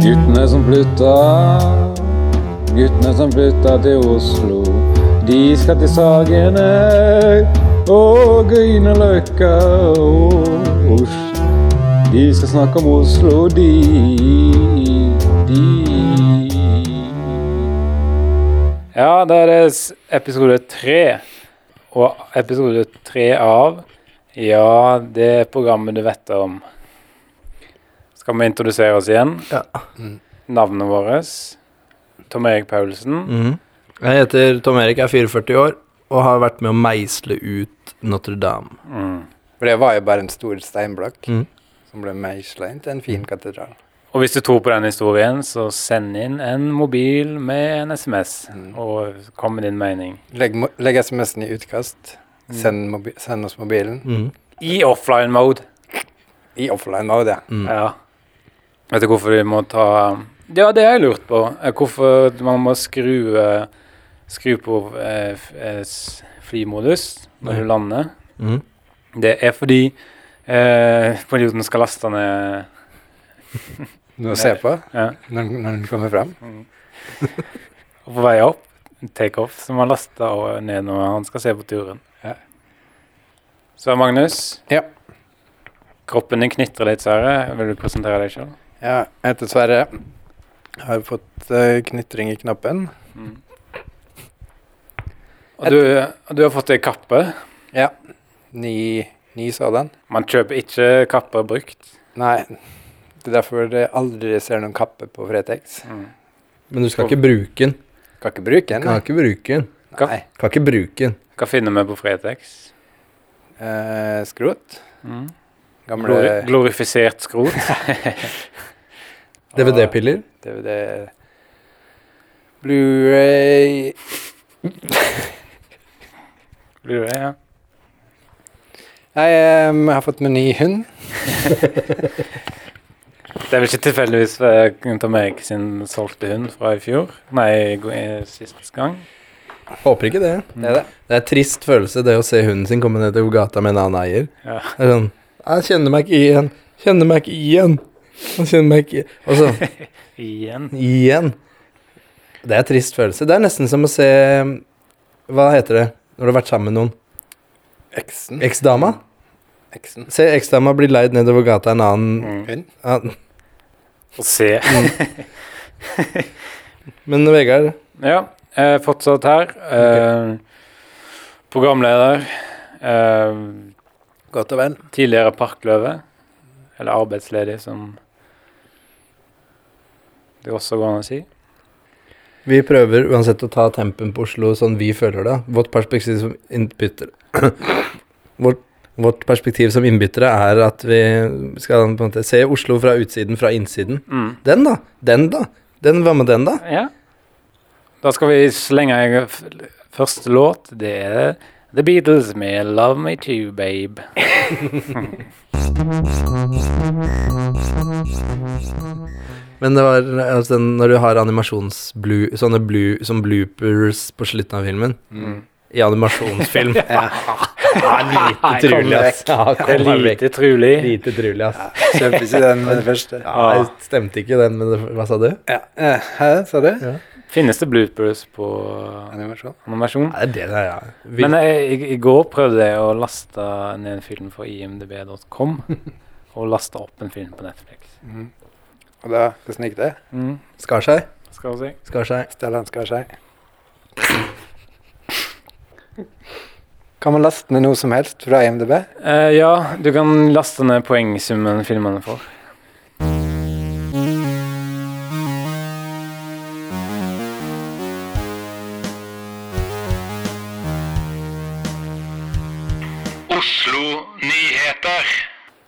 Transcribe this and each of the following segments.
Guttene som flytta, guttene som flytta til Oslo. De skal til Sagene og Grünerløkka og Oslo. De skal snakke om Oslo, de, de. Ja, da er det episode tre. Og episode tre av Ja, det programmet du vet om. Skal vi introdusere oss igjen? Ja. Navnet vårt. Tom Erik Paulsen. Mm. Jeg heter Tom Erik, er 44 år og har vært med å meisle ut Notre-Dame. Mm. For det var jo bare en stor steinblokk Mm. som ble meisla inn til en fin katedral. Og hvis du tror på den historien, så send inn en mobil med en SMS, Mm. og kom med din mening. Legg, legg SMS-en i utkast. Mm. Send, mobi send oss mobilen. I offline mode. I offline mode, ja. Mm. Ja. Vet du hvorfor vi må ta Ja, det har jeg lurt på. Eh, Hvorfor man må skru, eh, skru på eh, flymodus når du lander. Mm. Det er fordi eh, piloten skal laste ned Noe å se på ja, når, når den kommer fram. Og på vei opp, takeoff, så må han laste ned når han skal se på turen. Ja. Så Magnus, Ja. kroppen din knitrer litt, Sverre. Vil du presentere deg sjøl? Ja. Jeg heter Sverre. Har fått uh, knitring i knappen. Mm. Og du, og du har fått deg kappe. Ja. Ny, ny sådan. Man kjøper ikke kapper brukt. Nei. Det er derfor jeg aldri ser noen kappe på Fretex. Mm. Men du skal ikke bruke den. Kan ikke bruke den. Kan ikke bruke den. Nei. Kan ikke bruke den. Hva finner vi på Fretex? Eh, skrot. Mm. Gamle Glori glorifisert skrot. DVD-piller. DVD Blu-ray Blu-ray, ja. Jeg em, har fått meg ny hund. Det er vel ikke tilfeldigvis Gunther Tom Erik sin solgte hund fra i fjor? Nei, eh, sist gang. Håper ikke det. Det er det. Det er en trist følelse, det å se hunden sin komme ned til gata med en annen eier. Ja. Det er sånn Jeg kjenner meg ikke igjen. Kjenner meg ikke igjen. Jeg kjenner meg ikke Og så Igjen. igjen. Det er en trist følelse. Det er nesten som å se Hva heter det når du har vært sammen med noen? Eksen. Eksdama? Eksen. Se eksdama bli leid nedover gata en annen Mm. Hund. Å se. Men Vegard Ja, eh, fortsatt her. Eh, programleder. Eh, Godt og vel. tidligere parkløve. Eller arbeidsledig, som det også går an å si. Vi prøver uansett å ta tempen på Oslo sånn vi føler det. Vårt perspektiv som innbytter vårt, vårt perspektiv som innbyttere er at vi skal på en måte se Oslo fra utsiden, fra innsiden. Mm. Den, da? Den, da? Den, Hva med den, da? Ja. Da skal vi slenge første låt. Det er The Beatles med 'Love Me Too, Babe'. Men det var altså, når du har animasjons-blue Sånne blue, som bloopers på slutten av filmen. Mm. I animasjonsfilm. ja. lite Nei, trulig, ass. Ja, Det er lite trulig. Lite trulig, ass. Kjempes ikke den med det første. Ja, det stemte ikke den, men det, hva sa du? Ja. Eh, Hæ, sa du? Ja. Finnes det bloopers på Animasjon. animasjon? Nei, det er ja. Vi, Men jeg, i, i går prøvde jeg å laste ned en film fra imdb.com. Og laste opp en film på Netflix. Mm. Og da, hvordan gikk det? Mm. skar seg. Vi si. Skar seg. Stellan skar seg. Kan man laste ned noe som helst fra IMDb? Eh, ja, du kan laste ned poengsummen filmene får.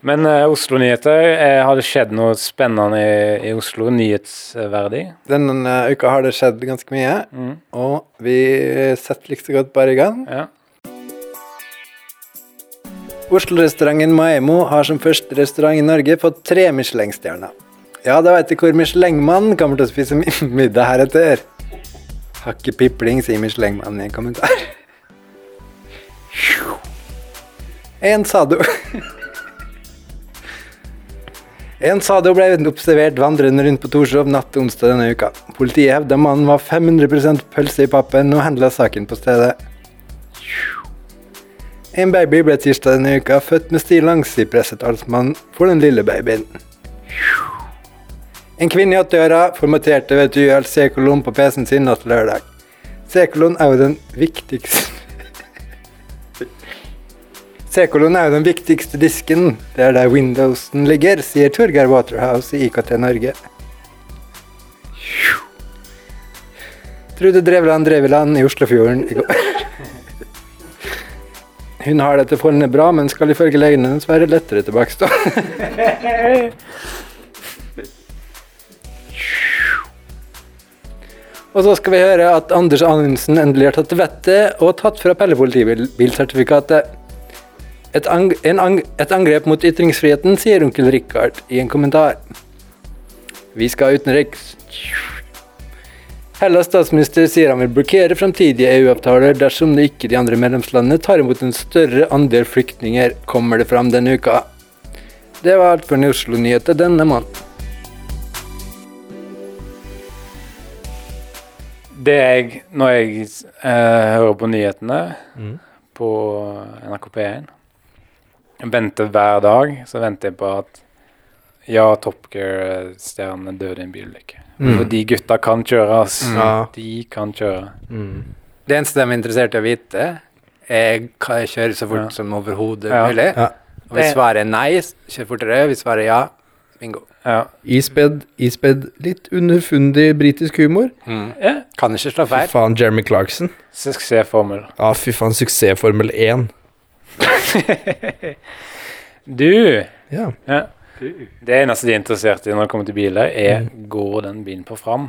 Men uh, Oslo-nyheter, eh, har det skjedd noe spennende i, i Oslo nyhetsverdig? Denne uka har det skjedd ganske mye, Mm. og vi setter like så godt bare i gang. Ja. Oslo-restauranten Maemo har som første restaurant i Norge fått tre Michelin-stjerner. Ja, da veit du hvor Michelin-mannen kommer til å spise middag heretter. Har ikke pipling, sier Michelin-mannen i en kommentar. En sa du. En sado ble observert vandrende rundt på Torshov natt til onsdag denne uka. Politiet hevda mannen var 500% pølse i pappen og handla saken på stedet. En baby ble tirsdag denne uka født med stillongs sier pressetalsmann for den lille babyen. En kvinne i 80-åra formaterte ved et uhell C-kolon på PC-en sin natt lørdag. C-kolon er jo den viktigste C-kolon er jo den viktigste disken. Det er der Windowsen ligger, sier Torgeir Waterhouse i IKT Norge. Trude Drevland Dreveland i Oslofjorden i går. Hun har dette forholdet bra, men skal ifølge legene hennes være lettere tilbakestående. Og så skal vi høre at Anders Anundsen endelig har tatt vettet og tatt fra Pelle politibilsertifikatet. Et, ang en ang et angrep mot ytringsfriheten, sier onkel Rikard i en kommentar. Vi skal utenriks. Hellas statsminister sier han vil blokkere framtidige EU-avtaler dersom det ikke de andre medlemslandene tar imot en større andel flyktninger, kommer det fram denne uka. Det var alt for Oslo-nyheter denne måneden. Det jeg Når jeg eh, hører på nyhetene Mm. på NRK P1 jeg Venter hver dag, så venter jeg på at ja, Top Gear-stjernene døde i en bilulykke. Mm. For de gutta kan kjøre, ass. Ja. De kan kjøre. Mm. Det eneste de er interessert i å vite, er hva jeg kjører så fort Ja. som overhodet Ja. mulig. Ja. Og hvis svaret er nei, kjør fortere. Hvis svaret er ja, bingo. Ja. Ispedd, ispedd litt underfundig britisk humor. ja. Kan ikke slå feil. Fy faen, Jeremy Clarkson. Suksessformel. Ja, fy faen, suksessformel 1. Du! Ja. Ja. Det eneste de er interessert i når det kommer til biler, er går den bilen på fram.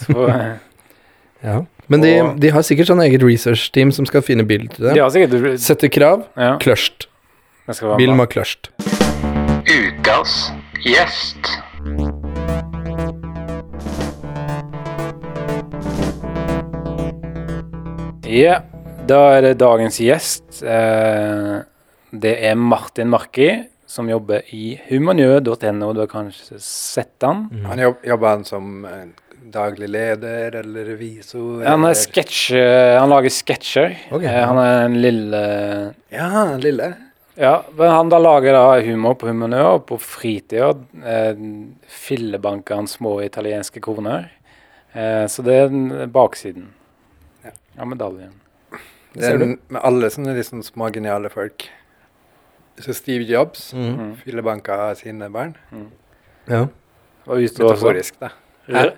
Så ja. Men de, Og- de har sikkert sånn eget research-team som skal finne bil til de det. har sikkert Sette krav. ja, være Bilen må ha clutched. Ukas gjest. Ja, da er det dagens gjest. Eh, det er Martin Marki, som jobber i humanjø.no. Du har kanskje sett han? Han jobb, jobber han som eh, daglig leder eller revisor? Han, er eller- han lager sketsjer. Okay, Eh, han er en lille Ja, lille. Ja, men han da lager da humor på Humanø, og på fritida eh, fillebanker han små italienske kroner. Eh, så det er den baksiden Ja. av medaljen. Det er med alle sånne sånn små geniale folk. Så Steve Jobs Mm. Mm. fillebanka sine barn. Ja. Og utro. Metaforisk, da. Hæ?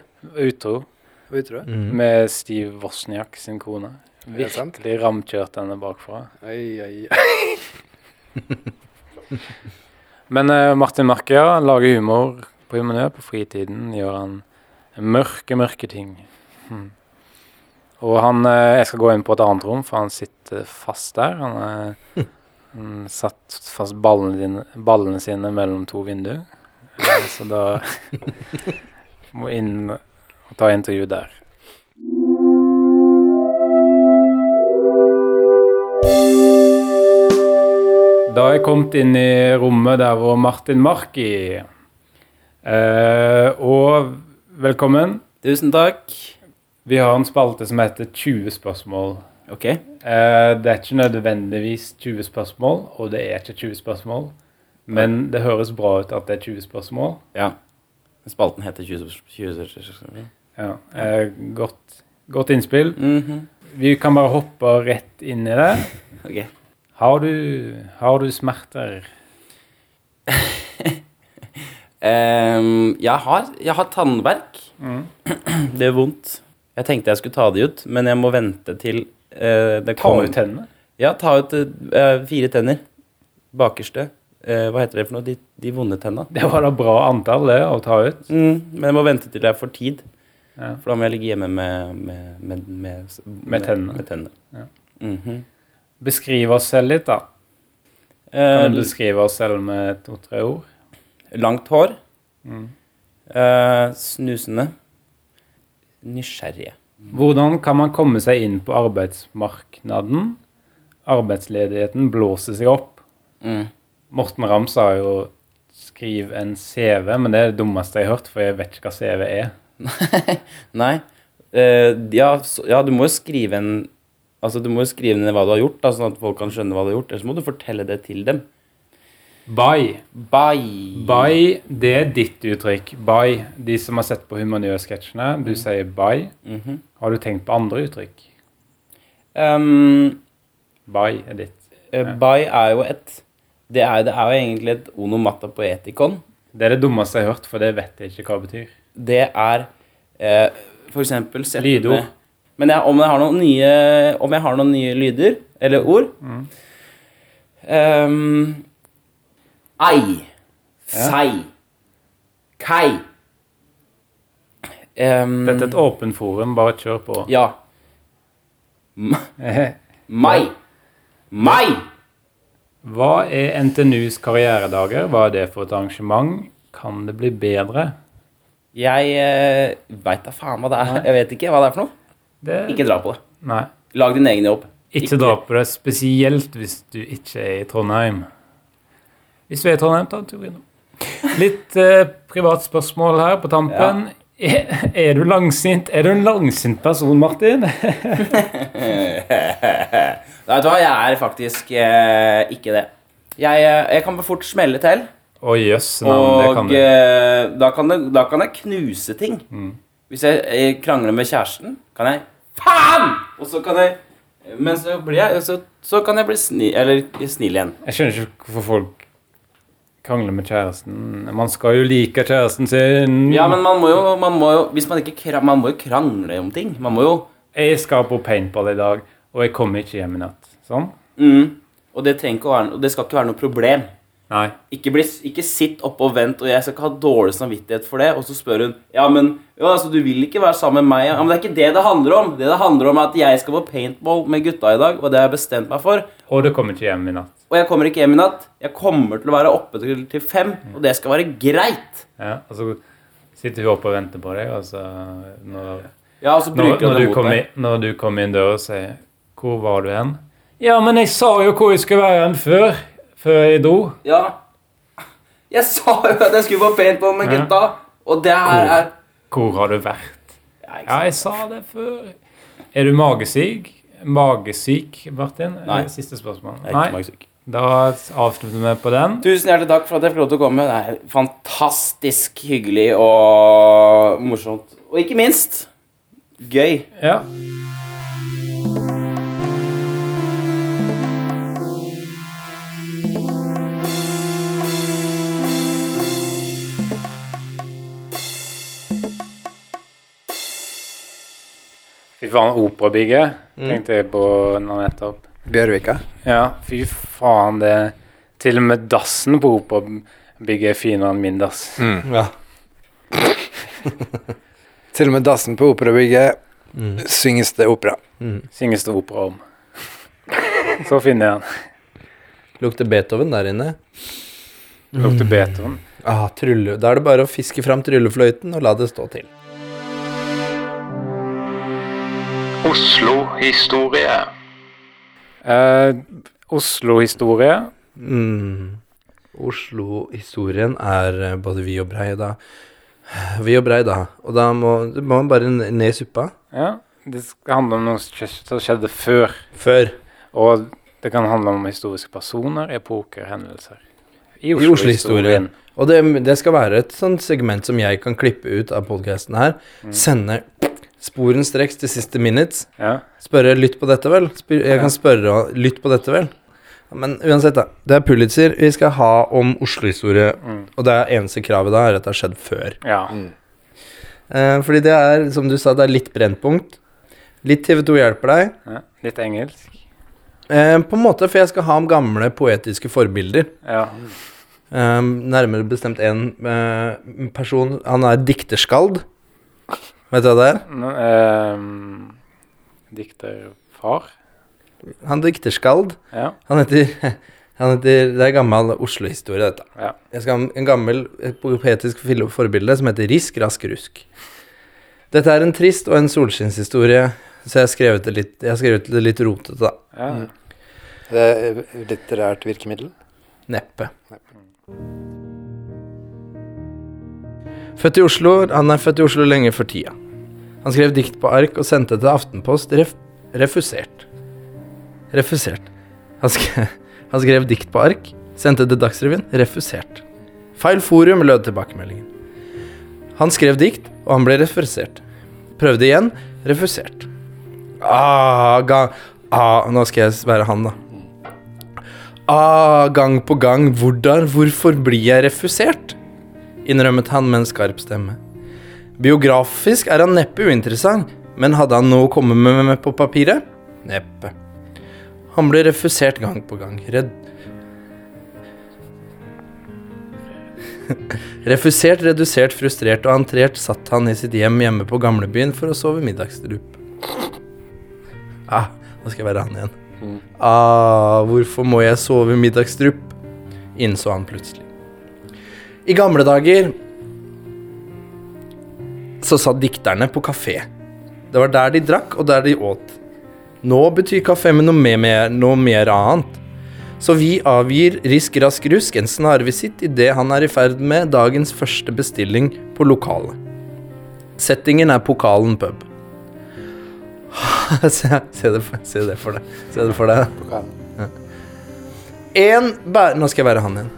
Utro Hva? Mm. med Steve Wozniak sin kone. Virkelig ramkjørt henne bakfra. Oi, oi, oi. Men uh, Martin Markia lager humor på Humanø. På fritiden gjør han mørke, mørke ting. Hmm. Og han eh, Jeg skal gå inn på et annet rom, for han sitter fast der. Han er han satt fast ballene, dine, ballene sine mellom to vinduer. Eh, Så da må inn og ta intervju der. Da har jeg kommet inn i rommet der hvor Martin Marki eh, Og velkommen. Tusen takk. Vi har en spalte som heter 20 spørsmål. Ok. Eh, det er ikke nødvendigvis 20 spørsmål, og det er ikke 20 spørsmål. Men det høres bra ut at det er 20 spørsmål. Ja. Spalten heter 20 20 Ja, eh, godt, godt innspill. Mhm. Vi kan bare hoppe rett inn i det. Ok. Har du, har du smerter? um, jeg, har, jeg har tannverk. Mm. Det gjør vondt. Jeg tenkte jeg skulle ta det ut, men jeg må vente til eh, det Ta kommer ut tennene? Ja, ta ut eh, fire tenner. Bakerste. Eh, hva heter det for noe? De, de vonde tenna. Det var da bra antall det å ta ut. Mm, men jeg må vente til jeg får tid. Ja. For da må jeg ligge hjemme med Med, med, med, Med tennene. Med tennene. Ja. Mhm. Beskriv oss selv litt, da. Kan du Eh, beskrive oss selv med to-tre ord? langt hår. Mm. Eh, snusende. Nysgjerrige. Hvordan kan man komme seg inn på arbeidsmarkedet? Arbeidsledigheten blåser seg opp. Mm. Morten Ramm sa jo 'skriv en CV, men det er det dummeste jeg har hørt, for jeg vet ikke hva CV er. Nei. Uh, ja, så, ja, du må jo skrive en Altså, du må jo skrive ned hva du har gjort, da, sånn at folk kan skjønne hva du har gjort. Ellers må du fortelle det til dem. Bye. Bye. Bye, det er ditt uttrykk. Bye. De som har sett på humaniørsketsjene, du sier bye. Mhm. Har du tenkt på andre uttrykk? Um, Bye er ditt. Uh, bye er jo et det er, det er jo egentlig et onomatopoetikon. Det er det dummeste jeg har hørt, for det vet jeg ikke hva det betyr. Det er uh, for eksempel Lydord. Men jeg, om, jeg har noen nye, om jeg har noen nye lyder, eller ord Ehm, Ei. Sei. Kai. Um, Dette er et åpent forum, bare kjør på. Ja. Mai. Mai. Hva er NTNUs karrieredager? Hva er det for et arrangement? Kan det bli bedre? Jeg uh, veit da faen hva det er. Jeg vet ikke hva det er for noe. Det, Ikke dra på det. Nei. Lag din egen jobb. Ikke dra på det, spesielt hvis du ikke er i Trondheim. Hvis vi er i Trondheim, ta en tur innom. Litt eh, privat spørsmål her på tampen. Er, er du langsint? Er du en langsint person, Martin? Vet du hva, jeg er faktisk eh, ikke det. Jeg, eh, jeg kan fort smelle til, Å jøss, navn, det kan og eh, da, kan det, da kan jeg knuse ting. Mm. Hvis jeg, jeg, krangler med kjæresten, kan jeg Faen! Og så kan jeg Men så blir jeg Så, så kan jeg bli snill Eller snill igjen. Jeg skjønner ikke hvorfor folk krangler med kjæresten. Man skal jo like kjæresten sin. Ja, men man må jo, man må jo Hvis man ikke Man må jo krangle om ting. Man må jo Jeg skal på paintball i dag, og jeg kommer ikke hjem i natt. Sånn? mm, Og det ikke å være Og det skal ikke være noe problem. Nei. Ikke, bli, ikke sitt oppe og vent, og jeg skal ikke ha dårlig samvittighet for det. Og så spør hun Ja, men ja, altså, du vil ikke være sammen med meg. Ja, men det er ikke det det handler om. Det det handler om, er at jeg skal på paintball med gutta i dag, og det har jeg bestemt meg for. Og du kommer ikke hjem i natt. Og jeg kommer ikke hjem i natt. Jeg kommer til å være oppe til, til fem, og det skal være greit. Ja, og så sitter hun oppe og venter på deg, og så når, Ja, og så når, når, du kom, meg. når du kommer inn døra og sier 'Hvor var du hen?' Ja, men jeg sa jo hvor jeg skulle være hen før. Før jeg dro. Ja. Jeg sa jo at jeg skulle på paintball med Ja. gutta, og det her er Hvor har du vært? Ja, Ja, jeg sa det før. Er du magesyk? Magesyk, Martin? Nei. Siste spørsmål. Jeg er ikke magesyk. Da avslutter vi på den. Tusen hjertelig takk for at jeg fikk lov til å komme. Det er fantastisk hyggelig og morsomt. Og ikke minst gøy. Ja. Fy faen, operabygget tenkte jeg på nå nettopp. Bjørvika. Ja, fy faen, det Til og med dassen på operabygget er finere enn min dass. Ja. Til og med dassen på operabygget synges det opera. Synges det opera om. Så finner jeg den. Lukter Beethoven der inne. Lukter Beethoven. Ah, trylle. Da er det bare å fiske fram tryllefløyten og la det stå til. Oslo-historie. Eh, Oslo-historie. Mm. Oslo-historien er eh, både vi og brei, da. Vi og brei, da. Og da må, man må bare n- ned i suppa. Ja, det skal handle om noe som skjedde før. Før. Og det kan handle om historiske personer, epoker, hendelser. I Oslo-historien. Og det, det skal være et sånt segment som jeg kan klippe ut av podkasten her. Sende sporenstreks til siste minutes. Ja. Spørre 'lytt på dette', vel? Spør, jeg kan spørre 'lytt på dette', vel? Men uansett, da. Det er Pulitzer vi skal ha om Oslo-historie. Og det er eneste kravet da, er at det har skjedd før. ja. Eh, fordi det er, som du sa, det er litt Brennpunkt. Litt TV2 hjelper deg. ja. Litt engelsk. Eh, på en måte, for jeg skal ha om gamle poetiske forbilder. Ja. Eh, nærmere bestemt en eh, person Han er dikterskald. Vet du hva det er? Ehm, dikterfar. Han er dikterskald. Ja. Han heter, han heter Det er gammel Oslo-historie, dette. ja. Jeg skal ha en gammel et poetisk forbilde som heter Risk, rask, rusk. Dette er en trist og en solskinnshistorie, så jeg har skrevet det litt, jeg har skrevet det litt rotete, da. ja. Det er litterært virkemiddel. Neppe. Neppe. Født i Oslo. Han er født i Oslo lenge før tida. Han skrev dikt på ark og sendte til Aftenpost. Ref refusert. Refusert. Han skrev, han skrev dikt på ark, sendte til Dagsrevyen. Refusert. Feil forum, lød tilbakemeldingen. Han skrev dikt, og han ble refusert. Prøvde igjen. Refusert. Ah, ga, ah, nå skal jeg være han, da. Ah, gang på gang. Hvordan, hvorfor blir jeg refusert? Innrømmet han med en skarp stemme. Biografisk er han neppe uinteressant, men hadde han noe å komme med, på papiret? Neppe. Han ble refusert gang på gang. Redd Refusert, redusert, frustrert og entrert satt han i sitt hjem hjemme på gamlebyen for å sove middagsdrup. Ah, nå skal jeg være han igjen. Ah, hvorfor må jeg sove middagsdrup? Innså han plutselig. I gamle dager så satt dikterne på kafé. Det var der de drakk, og der de åt. Nå betyr kafé med noe mer, noe mer annet. Så vi avgir Risk Rask Rusk en snarvisitt idet han er i ferd med dagens første bestilling på lokalet. Settingen er Pokalen pub. se, se, det, for- se det for deg. Se det for deg. En bæ... Nå skal jeg være han igjen.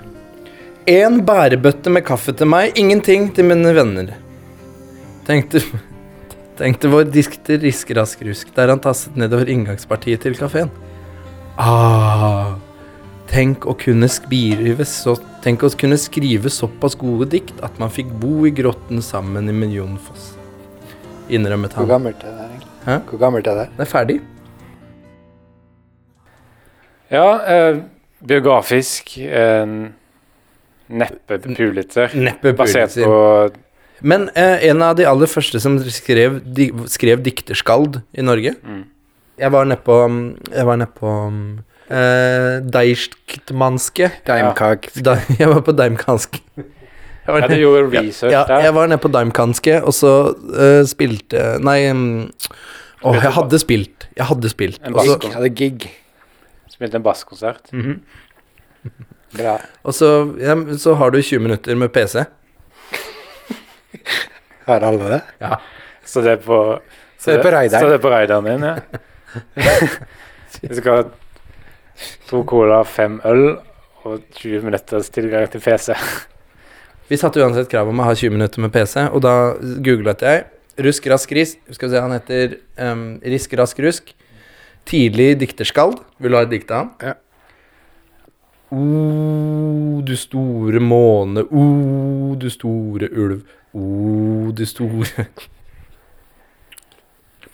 En bærebøtte med kaffe til meg, ingenting til mine venner. Tenkte, tenkte vår dikter Risk Rask Rusk der han tasset nedover inngangspartiet til kafeen. Ah, tenk å kunne skrive så Tenk å kunne skrive såpass gode dikt at man fikk bo i grotten sammen i Millionfoss. Innrømmet han. Hvor gammelt er det egentlig? Hæ? Hvor gammelt er det? Det er ferdig. Ja, eh, biografisk eh, Neppe Pulitzer. Neppe Basert Pulitzer. på Men eh, en av de aller første som skrev, di, skrev dikterskald i Norge Mm. Jeg var nede på Jeg var nede på eh, Deichtmanske. Daimkak. Da, jeg var på Daimkansk. Jeg Ja, du gjorde research ja, der. jeg var nede på Daimkanske, og så uh, spilte Nei um, Å, jeg hadde spilt. Jeg hadde spilt. En bass. Er gig. Spilte en basskonsert. Mhm. Bra. og så, ja, så har du 20 minutter med PC. Har alle det? Så det er på Så det er på raideren. Så det er på raideren din, ja. Vi skal ha to cola, fem øl og 20 minutters tilgang til PC. Vi satte uansett krav om å ha 20 minutter med PC, og da googlet jeg Rusk Rask Risk Skal vi se, han heter um, Risk Rask Rusk. Tidlig dikterskald. Vil du ha et dikt av han? Ja. O, du store måne, o, du store ulv, o, du store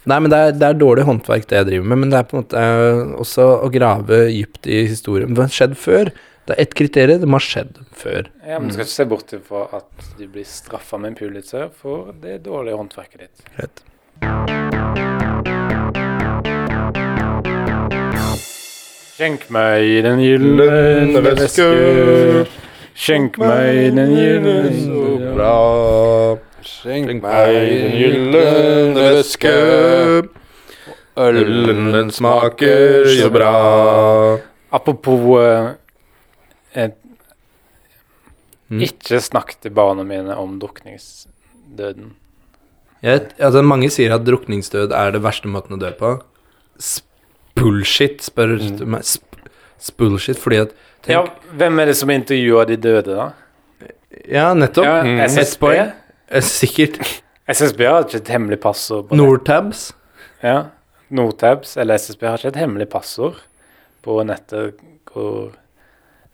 Nei, men det er, det er dårlig håndverk, det jeg driver med. Men det er på en måte eh, også å grave dypt i historien. Hva har skjedd før? Det er ett kriterium. Det må ha skjedd før. Ja, men Du skal ikke se bort fra at du blir straffa med en pulitzer for det dårlige håndverket ditt. Greit. Skjenk meg den gylne væske. Skjenk meg den gylne bra. Skjenk meg den gylne væske. Ølen den smaker så bra. Apropos eh, Mm. Ikke snakk til barna mine om drukningsdøden. Jeg, altså, mange sier at drukningsdød er det verste måten å dø på. Bullshit, spør du meg. Sp Spullshit, fordi at Ja, hvem er det som intervjuer de døde, da? ja. nettopp. Ja, Mm. SSB? Sikkert. SSB har ikke et hemmelig passord. på. Nortabs. Ja. Nortabs eller SSB har ikke et hemmelig passord på nettet. Hvor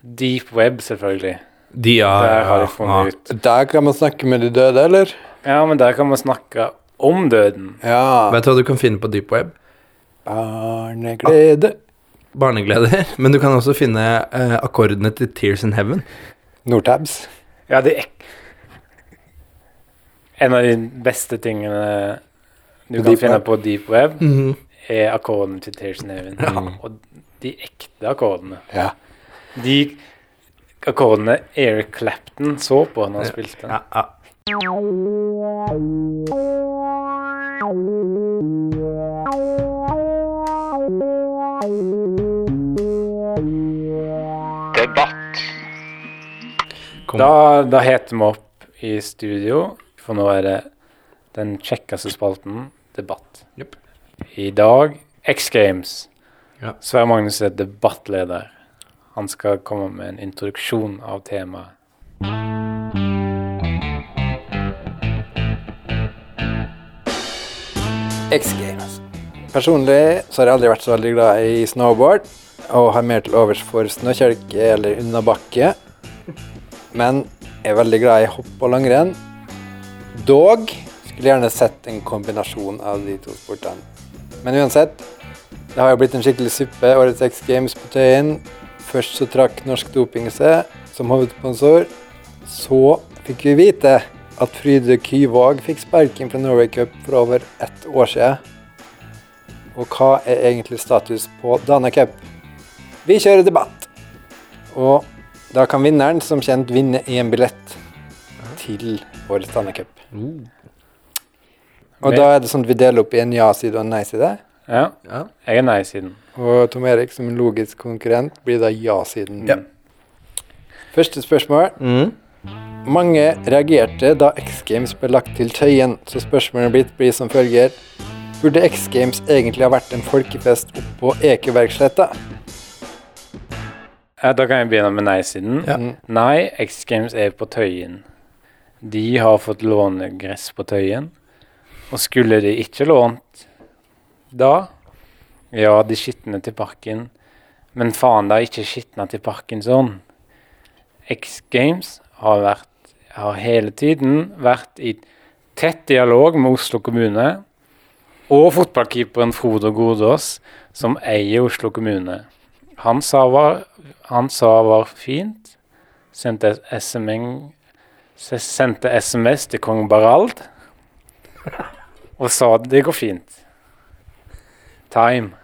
Deep web, selvfølgelig. De ja, Der har ja, de funnet ut. Der kan man snakke med de døde, eller? Ja, men der kan man snakke om døden. Ja. Vet du hva du kan finne på deep web? Barneglede. Barnegleder. Men du kan også finne eh, akkordene til Tears in Heaven. Nordtabs. Ja, det er En av de beste tingene du På kan deep finne web. på deep web, Mhm. er akkordene til Tears in Heaven. Og de ekte akkordene. Ja. De akkordene Eric Clapton så på når han spilte. Ja, ja. Debatt. Kom. Da, da heter vi opp i studio For nå er det den kjekkeste spalten, debatt. Yep. I dag X Games. Ja. Sverre Magnus er debattleder. Han skal komme med en introduksjon av temaet. X Games. Personlig så har jeg aldri vært så veldig glad i snowboard, og har mer til overs for snøkjelke eller unnabakke. Men jeg er veldig glad i hopp og langrenn. Dog skulle gjerne sett en kombinasjon av de to sportene. Men uansett, det har jo blitt en skikkelig suppe, årets X Games på Tøyen. Først så trakk Norsk Doping seg som hovedsponsor. Så fikk vi vite at Fryde Kyvåg fikk sparken fra Norway Cup for over ett år siden. Og hva er egentlig status på Dana Cup? Vi kjører debatt. Og da kan vinneren som kjent vinne en billett til årets Dana Cup. Og da er det sånn at vi deler opp i en ja-side og en nei-side. Ja, Ja. jeg er nei-siden. Og Tom Erik som en logisk konkurrent blir da ja-siden. Ja. Første spørsmål. Mm. Mange reagerte da X Games ble lagt til Tøyen, så spørsmålet blitt blir som følger. Burde X Games egentlig ha vært en folkefest oppå Ekebergsletta? Ja, da kan jeg begynne med nei-siden. Ja. Mm. Nei, X Games er på Tøyen. De har fått låne gress på Tøyen. Og skulle de ikke lånt da Ja, de skitner til parken. Men faen, de har ikke skitna til parken sånn. X Games har, vært, har hele tiden vært i tett dialog med Oslo kommune og fotballkeeperen Frodo Godås, som eier Oslo kommune. Han sa var, han sa var fint. Sendte SMN, sendte SMS til kong Barald. Og sa det går fint. Time.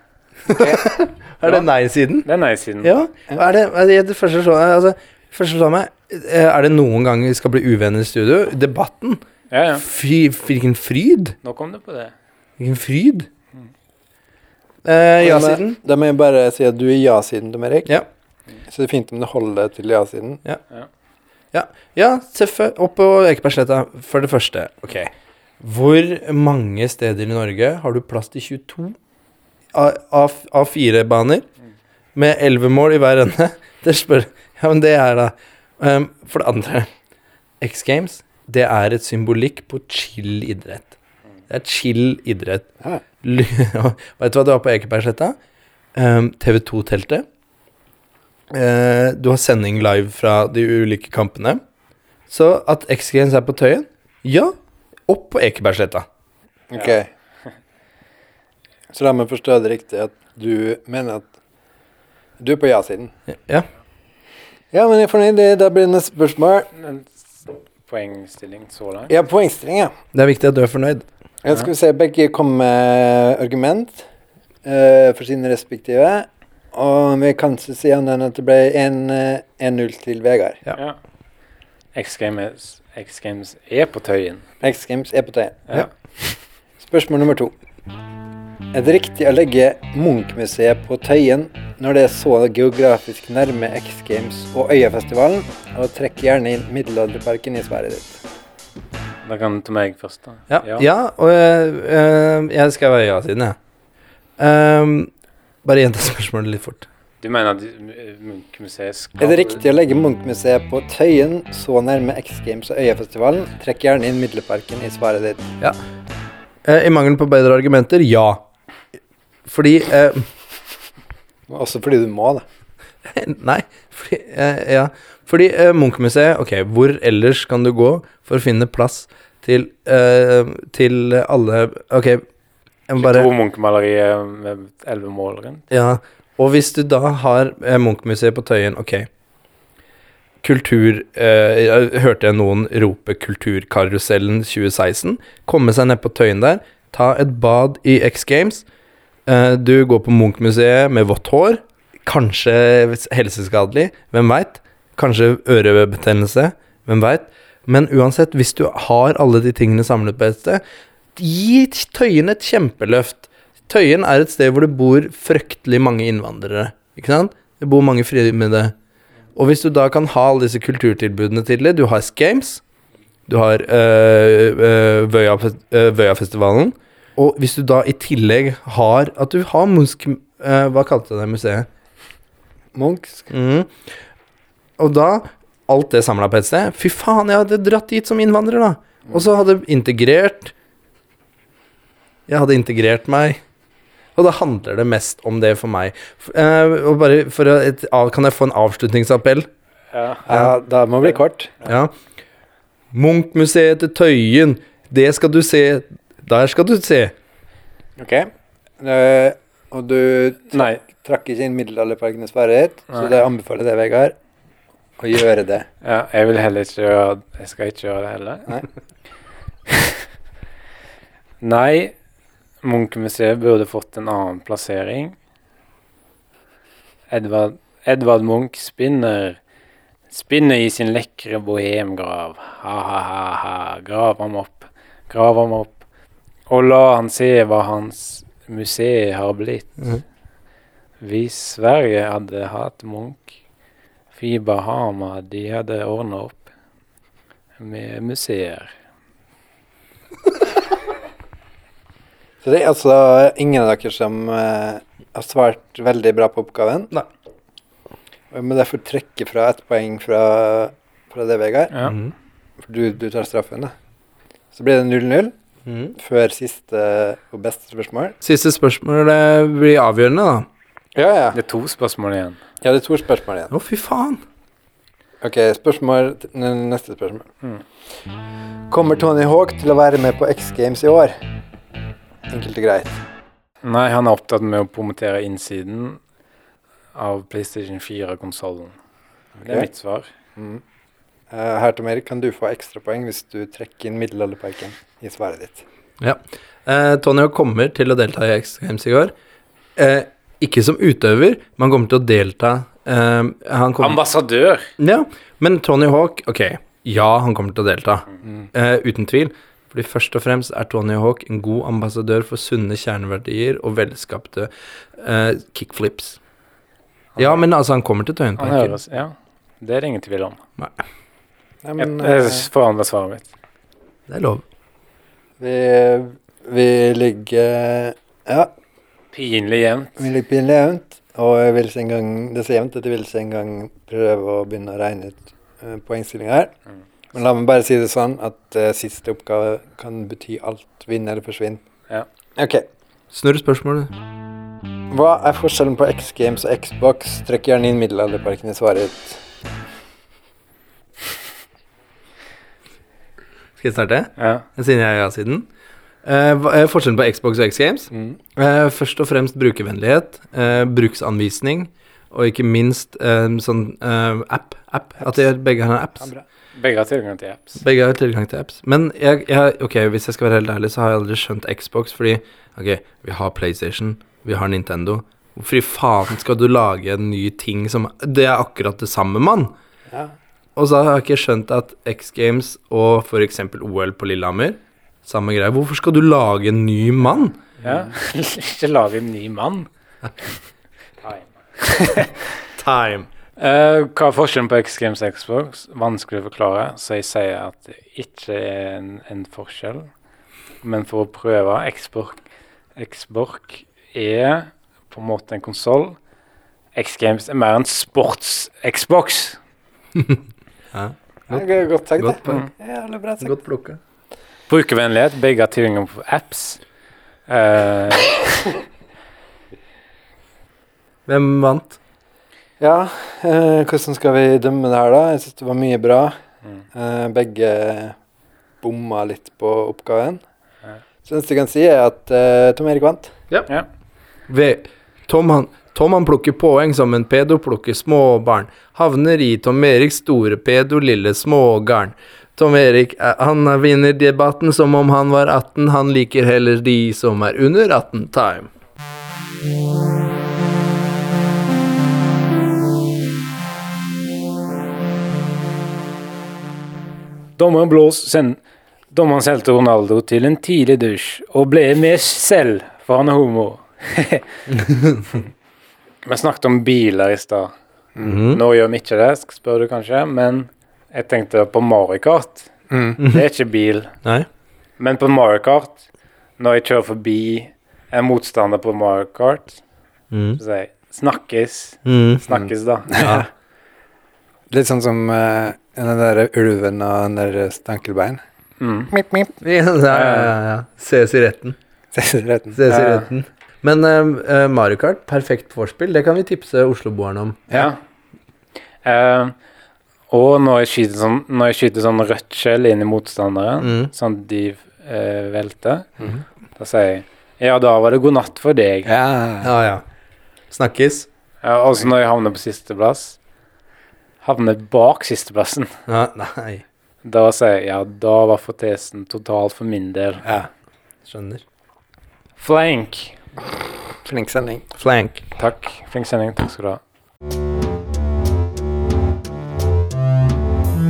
Er det nei-siden? Det er nei-siden. Ja. Er det, er det, det første meg altså, meg eh, Er det noen gang vi skal bli uvenner i studio? Debatten? Ja, ja. Fy, hvilken fryd! Nå kom du på det. Hvilken fryd! Mm. Eh, ja-siden? Da må jeg bare si at du er ja-siden, Tom Erik. Ja. Så det er fint om du holder deg til ja-siden. Ja, Seffe, opp på Ekebergsletta. For det første, ok. Hvor mange steder i Norge har du plass til 22 av A4-baner? Med 11 mål i hver ende? Det spør Ja, men det er da um, For det andre, X Games, det er et symbolikk på chill idrett. Det er chill idrett. Ja. Vet du hva du har på Ekebergsletta? Um, TV2-teltet. Uh, du har sending live fra de ulike kampene. Så at X Games er på Tøyen, ja, opp på Ekebergsletta. Ok. Så la meg forstå det riktig at du mener at du er på ja-siden. Ja. Ja, men jeg er fornøyd. Det- Da blir det neste spørsmål. Poengstilling så langt. Ja, poengstilling, ja. Det er viktig at du er fornøyd. Ja, skal vi se, begge kom med argument uh, for sine respektive. Og vi kan ikke si annet enn at det ble 1, eh, 1-0 til Vegard. Ja. Ja. X Games, X Games er på Tøyen. X Games er på tøyen. Ja. Spørsmål nummer to. Er det riktig å legge Munch-museet på Tøyen når det er så geografisk nærme X Games og Øyafestivalen, og trekker gjerne inn Middelalderparken i sværet ditt? Da kan du ta meg først, da. Ja, ja. og eh, eh, jeg skal være ja-siden, jeg. Um, bare gjenta spørsmålet litt fort. Du mener at Munchmuseet Munch-museet skal Er det riktig å legge Munch-museet på Tøyen så nærme X Games og Øyafestivalen? Trekk gjerne inn Middelparken i svaret ditt. Eh, I mangel på bedre argumenter, ja. Fordi eh, Også fordi du må, da. Nei, fordi, eh, ja. Fordi eh, Munch-museet Ok, hvor ellers kan du gå for å finne plass til, eh, til alle Ok, jeg må bare To Munch-malerier med elleve mål rundt. Ja, og hvis du da har eh, Munch-museet på Tøyen, ok Kultur eh, Jeg hørte jeg noen rope Kulturkarusellen 2016. Komme seg ned på Tøyen der, ta et bad i X Games. Eh, du går på Munch-museet med vått hår. Kanskje helseskadelig, hvem veit? Kanskje ørebetennelse, hvem veit? Men uansett, hvis du har alle de tingene samlet på et sted, gi Tøyen et kjempeløft. Tøyen er et sted hvor det bor fryktelig mange innvandrere. Ikke sant? Det bor mange fremmede. Og hvis du da kan ha alle disse kulturtilbudene til det Du har Games, du har øh, øh, Vøya- øh, Vøyafestivalen. Og hvis du da i tillegg har At du har Munch øh, Hva kalte du det museet? Munch. Mhm. Og da Alt det samla på et sted. Fy faen, jeg hadde dratt dit som innvandrer, da. Og så hadde integrert Jeg hadde integrert meg. Og da handler det mest om det for meg. Eh, og bare for å, et, Kan jeg få en avslutningsappell? Ja. Ja, da må det bli kort. Ja. Munch-museet til Tøyen. Det skal du se. Der skal du se. Ok. Uh, og du Nei. trakk ikke inn middelalderparkenes verdighet, så det anbefaler deg, Vegard, å gjøre det. Ja, jeg vil heller ikke gjøre Jeg skal ikke gjøre det heller. Nei. Nei, Munch-museet burde fått en annen plassering. Edvard, Edvard Munch spinner Spinner i sin lekre bohemgrav. Ha-ha-ha-ha. Grav ham opp. Grav ham opp. Og la han se hva hans museet har blitt. Mm. Hvis Sverige hadde hatt Munch, Fy Bahama, de hadde ordna opp med museer. Så det er altså ingen av dere som eh, har svart veldig bra på oppgaven. Nei. Og jeg må derfor trekke fra ett poeng fra, fra det, Vegard. Ja. Mhm. For du, du tar straffen, da. Så blir det 0-0 mm. før siste og beste spørsmål. Siste spørsmål blir avgjørende, da. Ja, ja. Det er to spørsmål igjen. Ja, det er to spørsmål igjen. Å, fy faen. Ok, spørsmål Neste spørsmål. Mm. Kommer Tony Hawk til å være med på X Games i år? Enkelt og greit. Nei, han er opptatt med å promotere innsiden av PlayStation 4-konsollen. Det er mitt svar. Mm. Uh, her, Tom Erik, kan du få ekstrapoeng hvis du trekker inn middelalderparken i svaret ditt. Eh, Tony Hawk kommer til å delta i X Games i år. Eh, ikke som utøver, men han kommer til å delta eh, han kommer, Ambassadør! Ja, men Tony Hawk Ok, ja, han kommer til å delta. Eh, uten tvil. Fordi først og fremst er Tony Hawk en god ambassadør for sunne kjerneverdier og velskapte uh, kickflips. Ja, men altså, han kommer til Tøyenparken. høres Ja, det er det ingen tvil om. Nei, Nei, men jeg jeg forandrer svaret mitt. Det er lov. vi, vi ligger Ja, Pinlig jevnt. Pinlig pinlig jevnt. Og jeg vil en gang, Det er så jevnt at jeg vil en gang prøve å begynne å regne ut uh, poengstillinga her. Mm. Men la meg bare si det sånn at uh, siste oppgave kan bety alt. Vinn eller forsvinn. Ja. Ok. Snurr spørsmålet. Hva er forskjellen på X Games og Xbox? Trekk gjerne inn middelalderparken i svaret ditt. Skal jeg starte? Ja. Siden jeg er ja-siden. Eh, er forskjellen på Xbox og X Games? Mm. Eh, først og fremst brukervennlighet, eh, bruksanvisning, og ikke minst eh, sånn eh, app. app. At de begge har apps. Ja. Begge har tilgang til apps. Begge har tilgang til apps. Men jeg, jeg, ok, hvis jeg skal være helt ærlig, så har jeg aldri skjønt Xbox, fordi ok, vi har PlayStation, vi har Nintendo. Hvorfor i faen skal du lage en ny ting som Det er akkurat det samme, mann! Ja. Og så har jeg ikke skjønt at X Games og f.eks. OL på Lillehammer Samme greie. Hvorfor skal du lage en ny mann? Ja. Ikke lage en ny mann. Time. Time. Uh, hva er forskjellen på X Games og Xbox? Vanskelig å forklare, så jeg sier at det ikke er en, en forskjell. Men for å prøve Xbox, Xbox er på en måte en konsoll. X Games er mer en sports-Xbox. Ja, Ja, godt godt det. poeng. Ja, Jævlig bra sagt. Godt plukka. Brukervennlighet. Begge har tilgang på apps. Uh, Hvem vant? Ja, uh, hvordan skal vi dømme det her, da? Jeg syns det var mye bra. Mm. Eh, begge bomma litt på oppgaven. Ja. Så det jeg kan si, er at Tom Erik vant. ja. Ve Tom, han, Tom han plukker poeng som en pedo plukker småbarn. Havner i Tom Eriks store pedo lille smågarn. Tom Erik eh, han vinner debatten som om han var 18. Han liker heller de som er under 18 time. Dommeren Blås send, Dommeren til Ronaldo til en tidlig dusj og ble med selv, for han er homo. Vi snakket om biler i stad. Mhm. Nå gjør vi ikke det, spør du kanskje, men jeg tenkte på Mario Kart. Det er ikke bil. Nei. Men på Mario Kart, når jeg kjører forbi en motstander på Mario Kart, Mm. så sier jeg 'snakkes'. Mm. Snakkes, da. Ja. Litt sånn som uh, den der ulven og den der stankelbein. Mm. Mip, mip. Ja, ja, ja, ja. Ses i retten. Retten. Ses i Ja. retten. Men eh, Mario Kart, perfekt vorspiel, det kan vi tipse Oslo-boerne om. Ja. Eh, og når jeg skyter sånn, når jeg skyter sånn rødt skjell inn i motstanderen, Mm. sånn at de eh, velter, mm. da sier jeg ja, da var det god natt for deg. Ja. Ja, ja. Snakkes. Ja, også når jeg havner på sisteplass. Havner bak sisteplassen. Ja, nei, Da sier jeg ja, da var fortesen totalt for min del. ja. skjønner. Flank. Flink sending. Flank. Takk. Flink sending. Takk skal du ha.